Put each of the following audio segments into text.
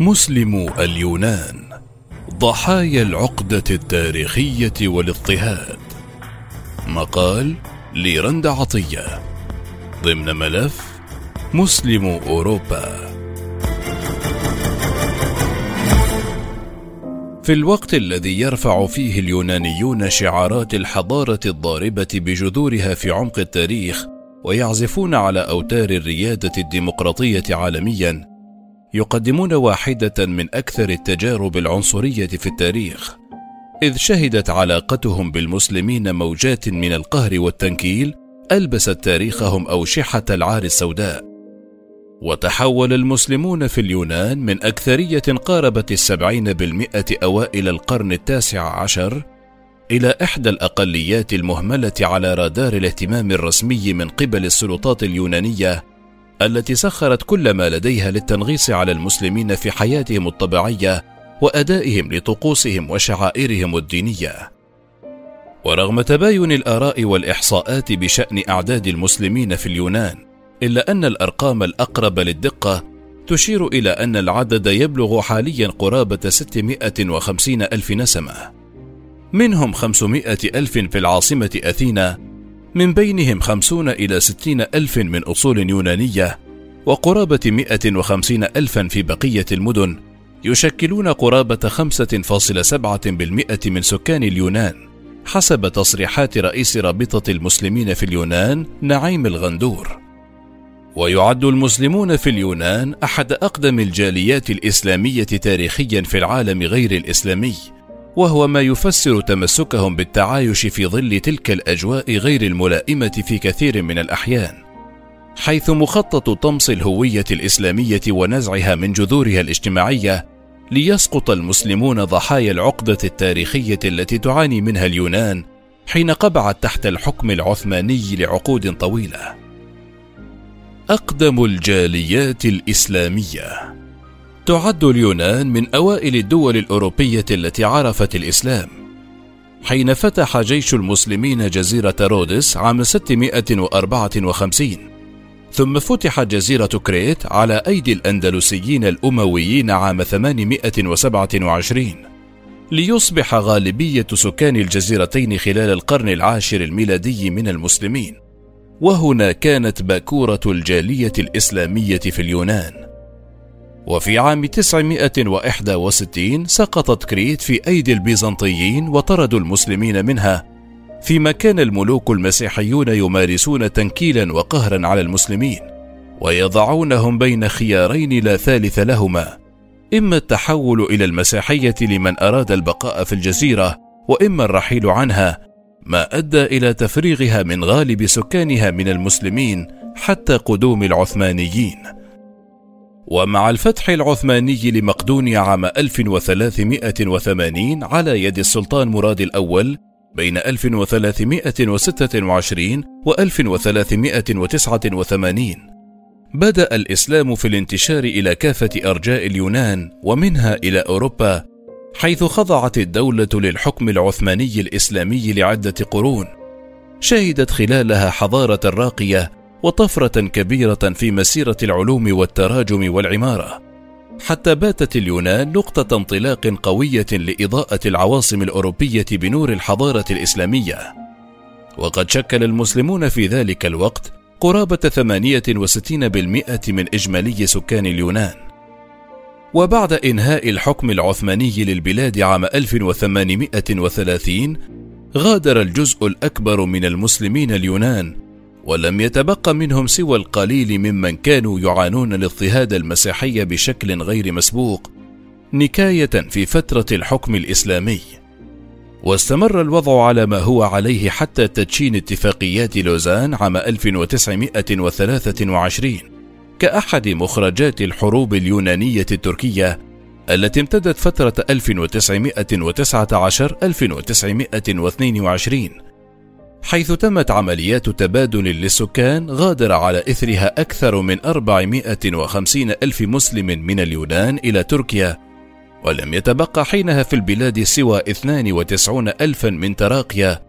مسلمو اليونان ضحايا العقدة التاريخية والاضطهاد. مقال لرند عطية ضمن ملف مسلم أوروبا. في الوقت الذي يرفع فيه اليونانيون شعارات الحضارة الضاربة بجذورها في عمق التاريخ ويعزفون على أوتار الريادة الديمقراطية عالميا يقدمون واحدة من أكثر التجارب العنصرية في التاريخ إذ شهدت علاقتهم بالمسلمين موجات من القهر والتنكيل ألبست تاريخهم أوشحة العار السوداء. وتحول المسلمون في اليونان من أكثرية قاربت السبعين بالمئة أوائل القرن التاسع عشر إلى إحدى الأقليات المهملة على رادار الاهتمام الرسمي من قبل السلطات اليونانية التي سخرت كل ما لديها للتنغيص على المسلمين في حياتهم الطبيعية وأدائهم لطقوسهم وشعائرهم الدينية. ورغم تباين الآراء والإحصاءات بشأن أعداد المسلمين في اليونان، إلا أن الأرقام الأقرب للدقة تشير إلى أن العدد يبلغ حاليا قرابة 650 ألف نسمة منهم 500 ألف في العاصمة أثينا من بينهم 50 إلى 60 ألف من أصول يونانية وقرابة 150 ألفا في بقية المدن يشكلون قرابة 5.7% من سكان اليونان حسب تصريحات رئيس رابطة المسلمين في اليونان نعيم الغندور. ويعد المسلمون في اليونان أحد أقدم الجاليات الإسلامية تاريخيا في العالم غير الإسلامي وهو ما يفسر تمسكهم بالتعايش في ظل تلك الأجواء غير الملائمة في كثير من الأحيان حيث مخطط طمس الهوية الإسلامية ونزعها من جذورها الاجتماعية ليسقط المسلمون ضحايا العقدة التاريخية التي تعاني منها اليونان حين قبعت تحت الحكم العثماني لعقود طويلة. أقدم الجاليات الإسلامية تعد اليونان من أوائل الدول الأوروبية التي عرفت الإسلام. حين فتح جيش المسلمين جزيرة رودس عام 654 ثم فتحت جزيرة كريت على أيدي الأندلسيين الأمويين عام 827 ليصبح غالبية سكان الجزيرتين خلال القرن العاشر الميلادي من المسلمين. وهنا كانت باكورة الجالية الإسلامية في اليونان. وفي عام 961 سقطت كريت في أيدي البيزنطيين وطردوا المسلمين منها. فيما كان الملوك المسيحيون يمارسون تنكيلا وقهرا على المسلمين ويضعونهم بين خيارين لا ثالث لهما. إما التحول إلى المسيحية لمن أراد البقاء في الجزيرة وإما الرحيل عنها ما أدى إلى تفريغها من غالب سكانها من المسلمين حتى قدوم العثمانيين. ومع الفتح العثماني لمقدونيا عام 1380 على يد السلطان مراد الأول بين 1326 و 1389 بدأ الإسلام في الانتشار إلى كافة أرجاء اليونان ومنها إلى أوروبا حيث خضعت الدولة للحكم العثماني الإسلامي لعدة قرون. شهدت خلالها حضارة راقية وطفرة كبيرة في مسيرة العلوم والتراجم والعمارة. حتى باتت اليونان نقطة انطلاق قوية لإضاءة العواصم الأوروبية بنور الحضارة الإسلامية. وقد شكل المسلمون في ذلك الوقت قرابة 68% من إجمالي سكان اليونان. وبعد إنهاء الحكم العثماني للبلاد عام 1830 غادر الجزء الأكبر من المسلمين اليونان ولم يتبق منهم سوى القليل ممن كانوا يعانون الاضطهاد المسيحي بشكل غير مسبوق نكاية في فترة الحكم الإسلامي. واستمر الوضع على ما هو عليه حتى تدشين اتفاقيات لوزان عام 1923 كأحد مخرجات الحروب اليونانية التركية التي امتدت فترة 1919 1922 حيث تمت عمليات تبادل للسكان غادر على إثرها أكثر من 450 ألف مسلم من اليونان إلى تركيا ولم يتبقى حينها في البلاد سوى 92 ألفا من تراقيا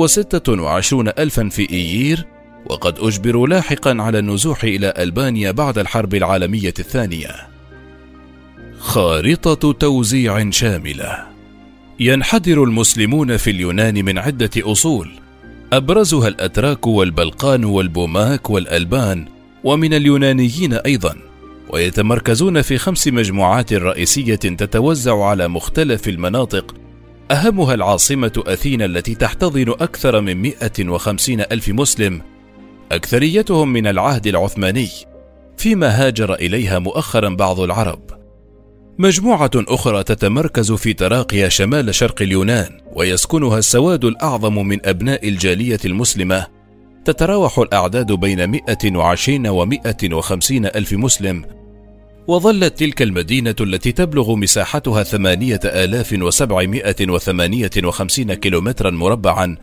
و26 ألفا في إيير وقد أجبروا لاحقا على النزوح إلى ألبانيا بعد الحرب العالمية الثانية. خارطة توزيع شاملة ينحدر المسلمون في اليونان من عدة أصول أبرزها الأتراك والبلقان والبوماك والألبان ومن اليونانيين أيضا ويتمركزون في خمس مجموعات رئيسية تتوزع على مختلف المناطق. أهمها العاصمة أثينا التي تحتضن أكثر من 150 ألف مسلم. أكثريتهم من العهد العثماني فيما هاجر إليها مؤخرا بعض العرب. مجموعة أخرى تتمركز في تراقيا شمال شرق اليونان ويسكنها السواد الأعظم من أبناء الجالية المسلمة. تتراوح الأعداد بين 120 و 150 ألف مسلم. وظلت تلك المدينة التي تبلغ مساحتها 8758 كيلومترا مربعا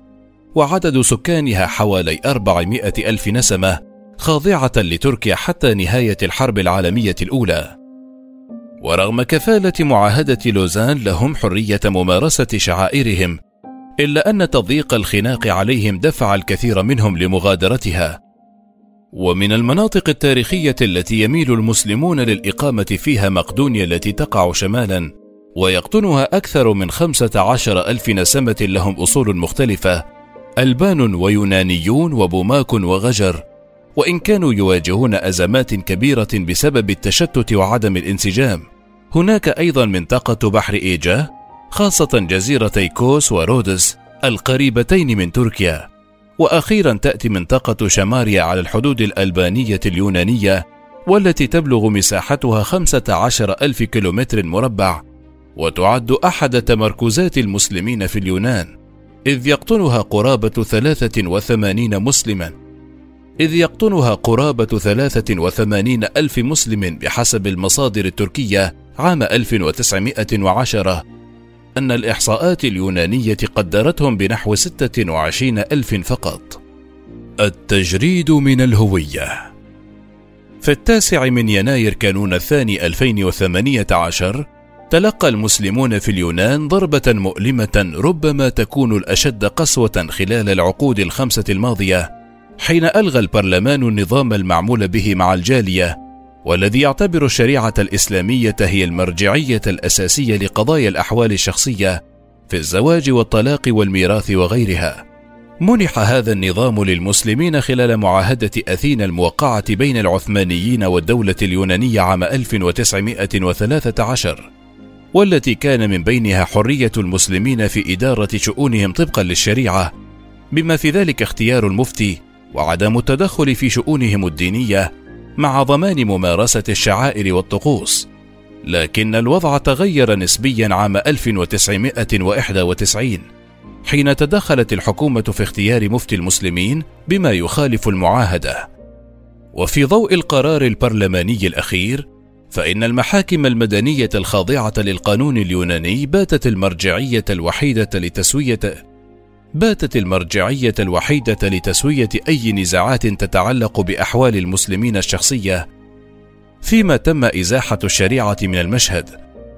وعدد سكانها حوالي 400 ألف نسمة خاضعة لتركيا حتى نهاية الحرب العالمية الأولى. ورغم كفالة معاهدة لوزان لهم حرية ممارسة شعائرهم إلا أن تضييق الخناق عليهم دفع الكثير منهم لمغادرتها. ومن المناطق التاريخية التي يميل المسلمون للإقامة فيها مقدونيا التي تقع شمالا ويقطنها أكثر من خمسة عشر ألف نسمة لهم أصول مختلفة ألبان ويونانيون وبوماك وغجر وإن كانوا يواجهون أزمات كبيرة بسبب التشتت وعدم الانسجام. هناك أيضا منطقة بحر إيجا خاصة جزيرتي كوس ورودس القريبتين من تركيا. وأخيرا تأتي منطقة شماريا على الحدود الألبانية اليونانية والتي تبلغ مساحتها 15 ألف كيلومتر مربع وتعد أحد تمركزات المسلمين في اليونان إذ يقطنها قرابة 83 مسلما. إذ يقطنها قرابة 83 ألف مسلم بحسب المصادر التركية عام 1910 أن الإحصاءات اليونانية قدرتهم بنحو 26 ألف فقط. التجريد من الهوية. في التاسع من يناير كانون الثاني 2018 تلقى المسلمون في اليونان ضربة مؤلمة ربما تكون الأشد قسوة خلال العقود الخمسة الماضية حين ألغى البرلمان النظام المعمول به مع الجالية والذي يعتبر الشريعة الإسلامية هي المرجعية الأساسية لقضايا الأحوال الشخصية في الزواج والطلاق والميراث وغيرها. منح هذا النظام للمسلمين خلال معاهدة أثينا الموقعة بين العثمانيين والدولة اليونانية عام 1913 والتي كان من بينها حرية المسلمين في إدارة شؤونهم طبقا للشريعة بما في ذلك اختيار المفتي وعدم التدخل في شؤونهم الدينية مع ضمان ممارسة الشعائر والطقوس لكن الوضع تغير نسبيا عام 1991 حين تدخلت الحكومة في اختيار مفتي المسلمين بما يخالف المعاهدة. وفي ضوء القرار البرلماني الأخير فإن المحاكم المدنية الخاضعة للقانون اليوناني باتت المرجعية الوحيدة لتسوية باتت المرجعية الوحيدة لتسوية أي نزاعات تتعلق بأحوال المسلمين الشخصية، فيما تم إزاحة الشريعة من المشهد،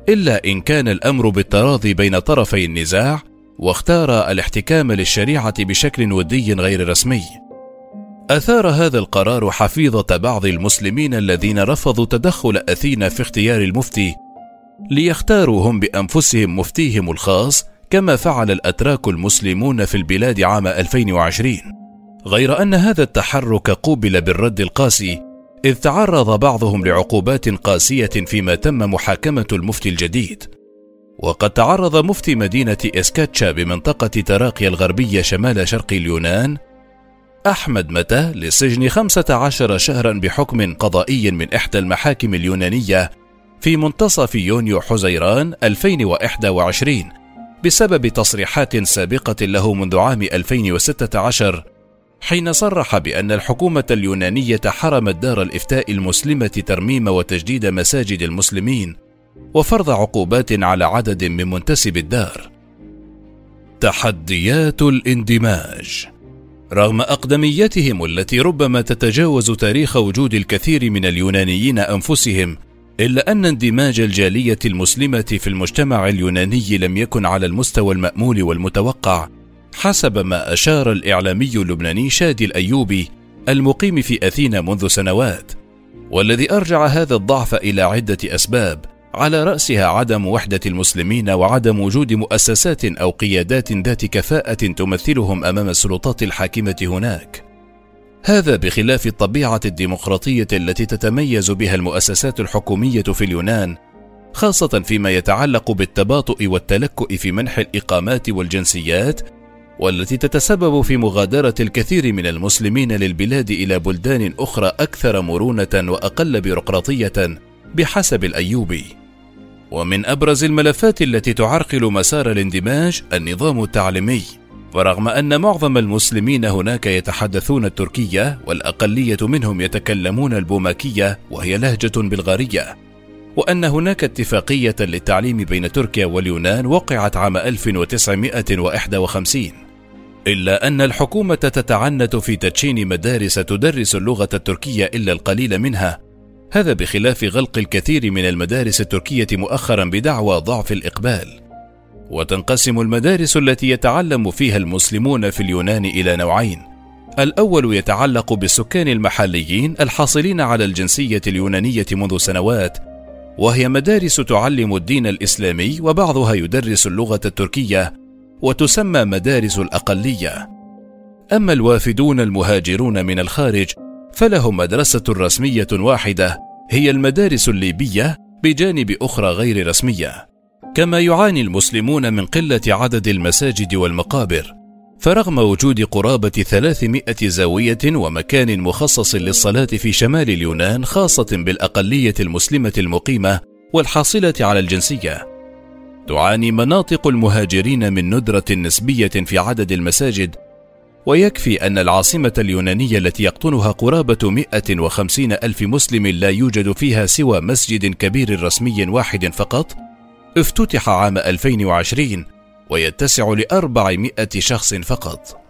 إلا إن كان الأمر بالتراضي بين طرفي النزاع، واختار الاحتكام للشريعة بشكل ودي غير رسمي. أثار هذا القرار حفيظة بعض المسلمين الذين رفضوا تدخل أثينا في اختيار المفتي، ليختاروا هم بأنفسهم مفتيهم الخاص كما فعل الأتراك المسلمون في البلاد عام 2020 غير أن هذا التحرك قوبل بالرد القاسي إذ تعرض بعضهم لعقوبات قاسية فيما تم محاكمة المفتي الجديد. وقد تعرض مفتي مدينة إسكاتشا بمنطقة تراقيا الغربية شمال شرق اليونان أحمد متى للسجن 15 شهرا بحكم قضائي من إحدى المحاكم اليونانية في منتصف يونيو حزيران 2021 بسبب تصريحات سابقة له منذ عام 2016 حين صرح بأن الحكومة اليونانية حرمت دار الإفتاء المسلمة ترميم وتجديد مساجد المسلمين وفرض عقوبات على عدد من منتسب الدار. تحديات الاندماج رغم أقدميتهم التي ربما تتجاوز تاريخ وجود الكثير من اليونانيين أنفسهم إلا أن اندماج الجالية المسلمة في المجتمع اليوناني لم يكن على المستوى المأمول والمتوقع حسب ما أشار الإعلامي اللبناني شادي الأيوبي المقيم في أثينا منذ سنوات والذي أرجع هذا الضعف إلى عدة أسباب على رأسها عدم وحدة المسلمين وعدم وجود مؤسسات أو قيادات ذات كفاءة تمثلهم أمام السلطات الحاكمة هناك. هذا بخلاف الطبيعة الديمقراطية التي تتميز بها المؤسسات الحكومية في اليونان خاصة فيما يتعلق بالتباطؤ والتلكؤ في منح الإقامات والجنسيات والتي تتسبب في مغادرة الكثير من المسلمين للبلاد إلى بلدان أخرى أكثر مرونة وأقل بيروقراطية بحسب الأيوبي. ومن أبرز الملفات التي تعرقل مسار الاندماج النظام التعليمي، ورغم أن معظم المسلمين هناك يتحدثون التركية والأقلية منهم يتكلمون البوماكية وهي لهجة بلغارية، وأن هناك اتفاقية للتعليم بين تركيا واليونان وقعت عام 1951 إلا أن الحكومة تتعنت في تدشين مدارس تدرس اللغة التركية إلا القليل منها. هذا بخلاف غلق الكثير من المدارس التركية مؤخرا بدعوى ضعف الإقبال. وتنقسم المدارس التي يتعلم فيها المسلمون في اليونان إلى نوعين. الأول يتعلق بالسكان المحليين الحاصلين على الجنسية اليونانية منذ سنوات وهي مدارس تعلم الدين الإسلامي وبعضها يدرس اللغة التركية وتسمى مدارس الأقلية. أما الوافدون المهاجرون من الخارج فلهم مدرسة رسمية واحدة هي المدارس الليبية بجانب أخرى غير رسمية. كما يعاني المسلمون من قلة عدد المساجد والمقابر فرغم وجود قرابة 300 زاوية ومكان مخصص للصلاة في شمال اليونان خاصة بالأقلية المسلمة المقيمة والحاصلة على الجنسية، تعاني مناطق المهاجرين من ندرة نسبية في عدد المساجد، ويكفي أن العاصمة اليونانية التي يقطنها قرابة 150 ألف مسلم لا يوجد فيها سوى مسجد كبير رسمي واحد فقط، افتتح عام 2020 ويتسع لأربعمائة شخص فقط.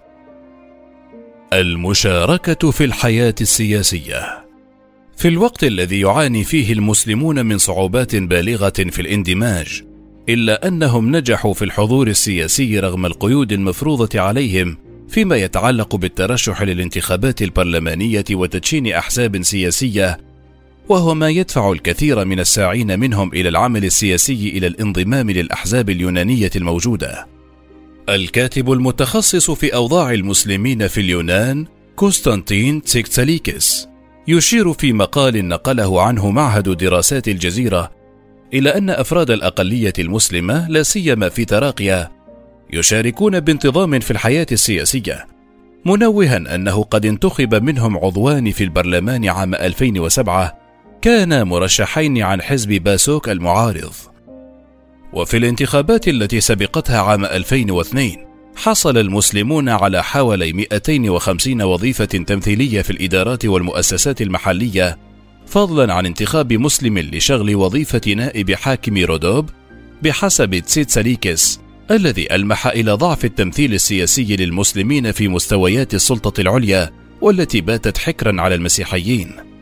المشاركة في الحياة السياسية. في الوقت الذي يعاني فيه المسلمون من صعوبات بالغة في الاندماج إلا أنهم نجحوا في الحضور السياسي رغم القيود المفروضة عليهم فيما يتعلق بالترشح للانتخابات البرلمانية وتدشين أحزاب سياسية وهو ما يدفع الكثير من الساعين منهم إلى العمل السياسي إلى الانضمام للأحزاب اليونانية الموجودة. الكاتب المتخصص في أوضاع المسلمين في اليونان كوستانتين تسيكتساليكس يشير في مقال نقله عنه معهد دراسات الجزيرة إلى أن أفراد الأقلية المسلمة لا سيما في تراقيا يشاركون بانتظام في الحياة السياسية منوها أنه قد انتخب منهم عضوان في البرلمان عام 2007 كان مرشحين عن حزب باسوك المعارض. وفي الانتخابات التي سبقتها عام 2002 حصل المسلمون على حوالي 250 وظيفة تمثيلية في الإدارات والمؤسسات المحلية فضلا عن انتخاب مسلم لشغل وظيفة نائب حاكم رودوب بحسب تسيتساليكس الذي ألمح إلى ضعف التمثيل السياسي للمسلمين في مستويات السلطة العليا والتي باتت حكرا على المسيحيين.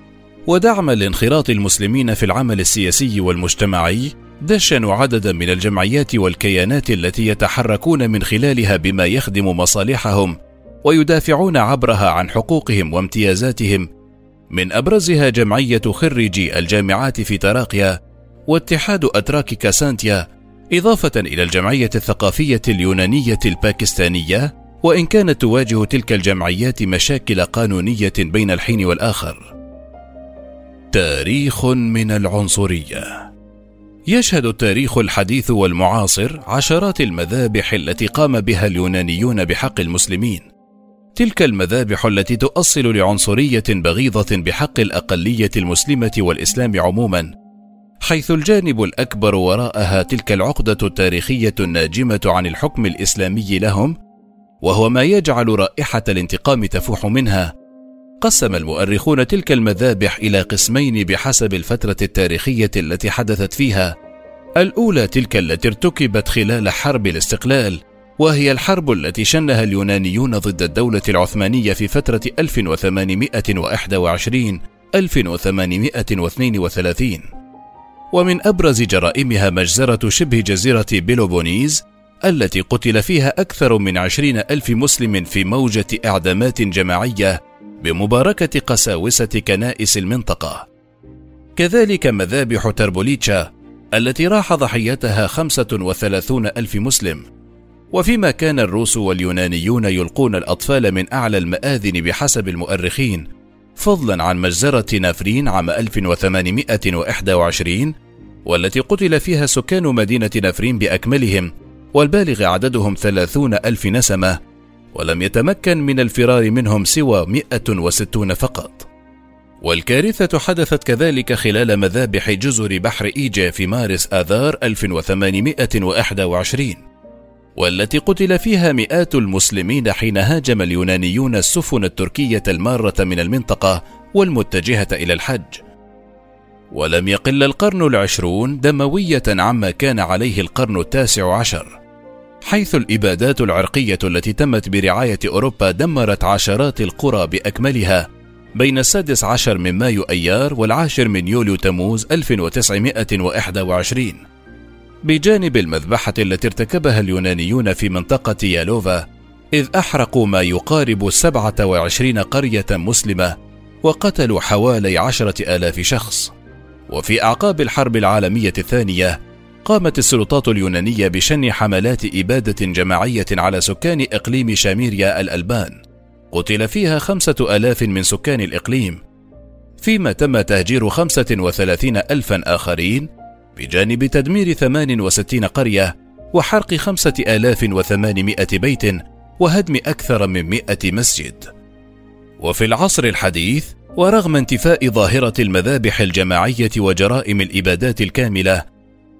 ودعما لانخراط المسلمين في العمل السياسي والمجتمعي دشنوا عددا من الجمعيات والكيانات التي يتحركون من خلالها بما يخدم مصالحهم ويدافعون عبرها عن حقوقهم وامتيازاتهم. من أبرزها جمعية خريجي الجامعات في تراقيا واتحاد أتراك كاسانتيا إضافة إلى الجمعية الثقافية اليونانية الباكستانية وإن كانت تواجه تلك الجمعيات مشاكل قانونية بين الحين والآخر. تاريخ من العنصرية. يشهد التاريخ الحديث والمعاصر عشرات المذابح التي قام بها اليونانيون بحق المسلمين. تلك المذابح التي تؤصل لعنصرية بغيضة بحق الأقلية المسلمة والإسلام عموما حيث الجانب الأكبر وراءها تلك العقدة التاريخية الناجمة عن الحكم الإسلامي لهم وهو ما يجعل رائحة الانتقام تفوح منها قسم المؤرخون تلك المذابح إلى قسمين بحسب الفترة التاريخية التي حدثت فيها. الأولى تلك التي ارتكبت خلال حرب الاستقلال وهي الحرب التي شنها اليونانيون ضد الدولة العثمانية في فترة 1821 1832 ومن أبرز جرائمها مجزرة شبه جزيرة بيلوبونيز التي قتل فيها أكثر من عشرين ألف مسلم في موجة إعدامات جماعية بمباركة قساوسة كنائس المنطقة. كذلك مذابح تربوليتشا التي راح ضحيتها خمسة وثلاثون ألف مسلم. وفيما كان الروس واليونانيون يلقون الأطفال من أعلى المآذن بحسب المؤرخين فضلا عن مجزرة نافرين عام 1821 والتي قتل فيها سكان مدينة نافرين بأكملهم والبالغ عددهم ثلاثون ألف نسمة ولم يتمكن من الفرار منهم سوى 160 فقط. والكارثة حدثت كذلك خلال مذابح جزر بحر إيجا في مارس آذار 1821 والتي قتل فيها مئات المسلمين حين هاجم اليونانيون السفن التركية المارة من المنطقة والمتجهة إلى الحج. ولم يقل القرن العشرون دموية عما كان عليه القرن التاسع عشر. حيث الإبادات العرقية التي تمت برعاية أوروبا دمرت عشرات القرى بأكملها. بين السادس عشر من مايو أيار والعاشر من يوليو تموز 1921 بجانب المذبحة التي ارتكبها اليونانيون في منطقة يالوفا إذ أحرقوا ما يقارب 27 قرية مسلمة وقتلوا حوالي عشرة آلاف شخص. وفي أعقاب الحرب العالمية الثانية قامت السلطات اليونانية بشن حملات إبادة جماعية على سكان إقليم شاميريا الألبان. قتل فيها خمسة آلاف من سكان الإقليم. فيما تم تهجير خمسة وثلاثين ألفا آخرين بجانب تدمير ثمان وستين قرية وحرق خمسة آلاف وثمانمائة بيت وهدم أكثر من مئة مسجد. وفي العصر الحديث ورغم انتفاء ظاهرة المذابح الجماعية وجرائم الإبادات الكاملة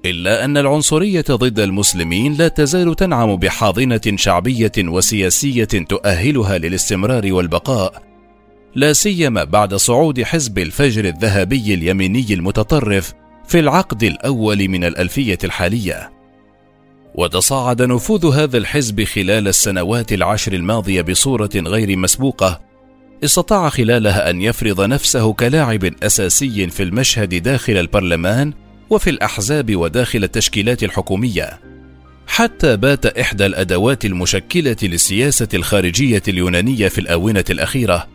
إلا أن العنصرية ضد المسلمين لا تزال تنعم بحاضنة شعبية وسياسية تؤهلها للاستمرار والبقاء، لا سيما بعد صعود حزب الفجر الذهبي اليميني المتطرف في العقد الأول من الألفية الحالية. وتصاعد نفوذ هذا الحزب خلال السنوات العشر الماضية بصورة غير مسبوقة، استطاع خلالها أن يفرض نفسه كلاعب أساسي في المشهد داخل البرلمان وفي الأحزاب وداخل التشكيلات الحكومية. حتى بات إحدى الأدوات المشكلة للسياسة الخارجية اليونانية في الآونة الأخيرة.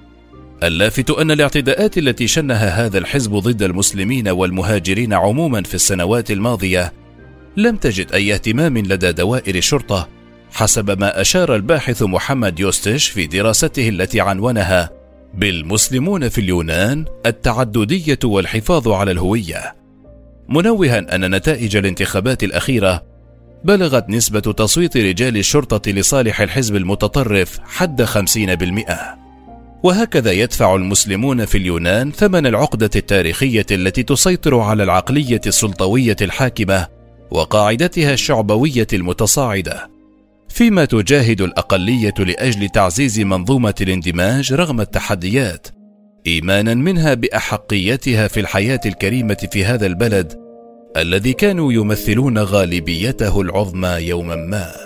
اللافت أن الاعتداءات التي شنها هذا الحزب ضد المسلمين والمهاجرين عموما في السنوات الماضية لم تجد أي اهتمام لدى دوائر الشرطة حسب ما أشار الباحث محمد يوستش في دراسته التي عنونها بالمسلمون في اليونان التعددية والحفاظ على الهوية. منوها أن نتائج الانتخابات الأخيرة بلغت نسبة تصويت رجال الشرطة لصالح الحزب المتطرف حد خمسين بالمئة. وهكذا يدفع المسلمون في اليونان ثمن العقدة التاريخية التي تسيطر على العقلية السلطوية الحاكمة وقاعدتها الشعبوية المتصاعدة. فيما تجاهد الأقلية لأجل تعزيز منظومة الاندماج رغم التحديات إيمانا منها بأحقيتها في الحياة الكريمة في هذا البلد الذي كانوا يمثلون غالبيته العظمى يوما ما.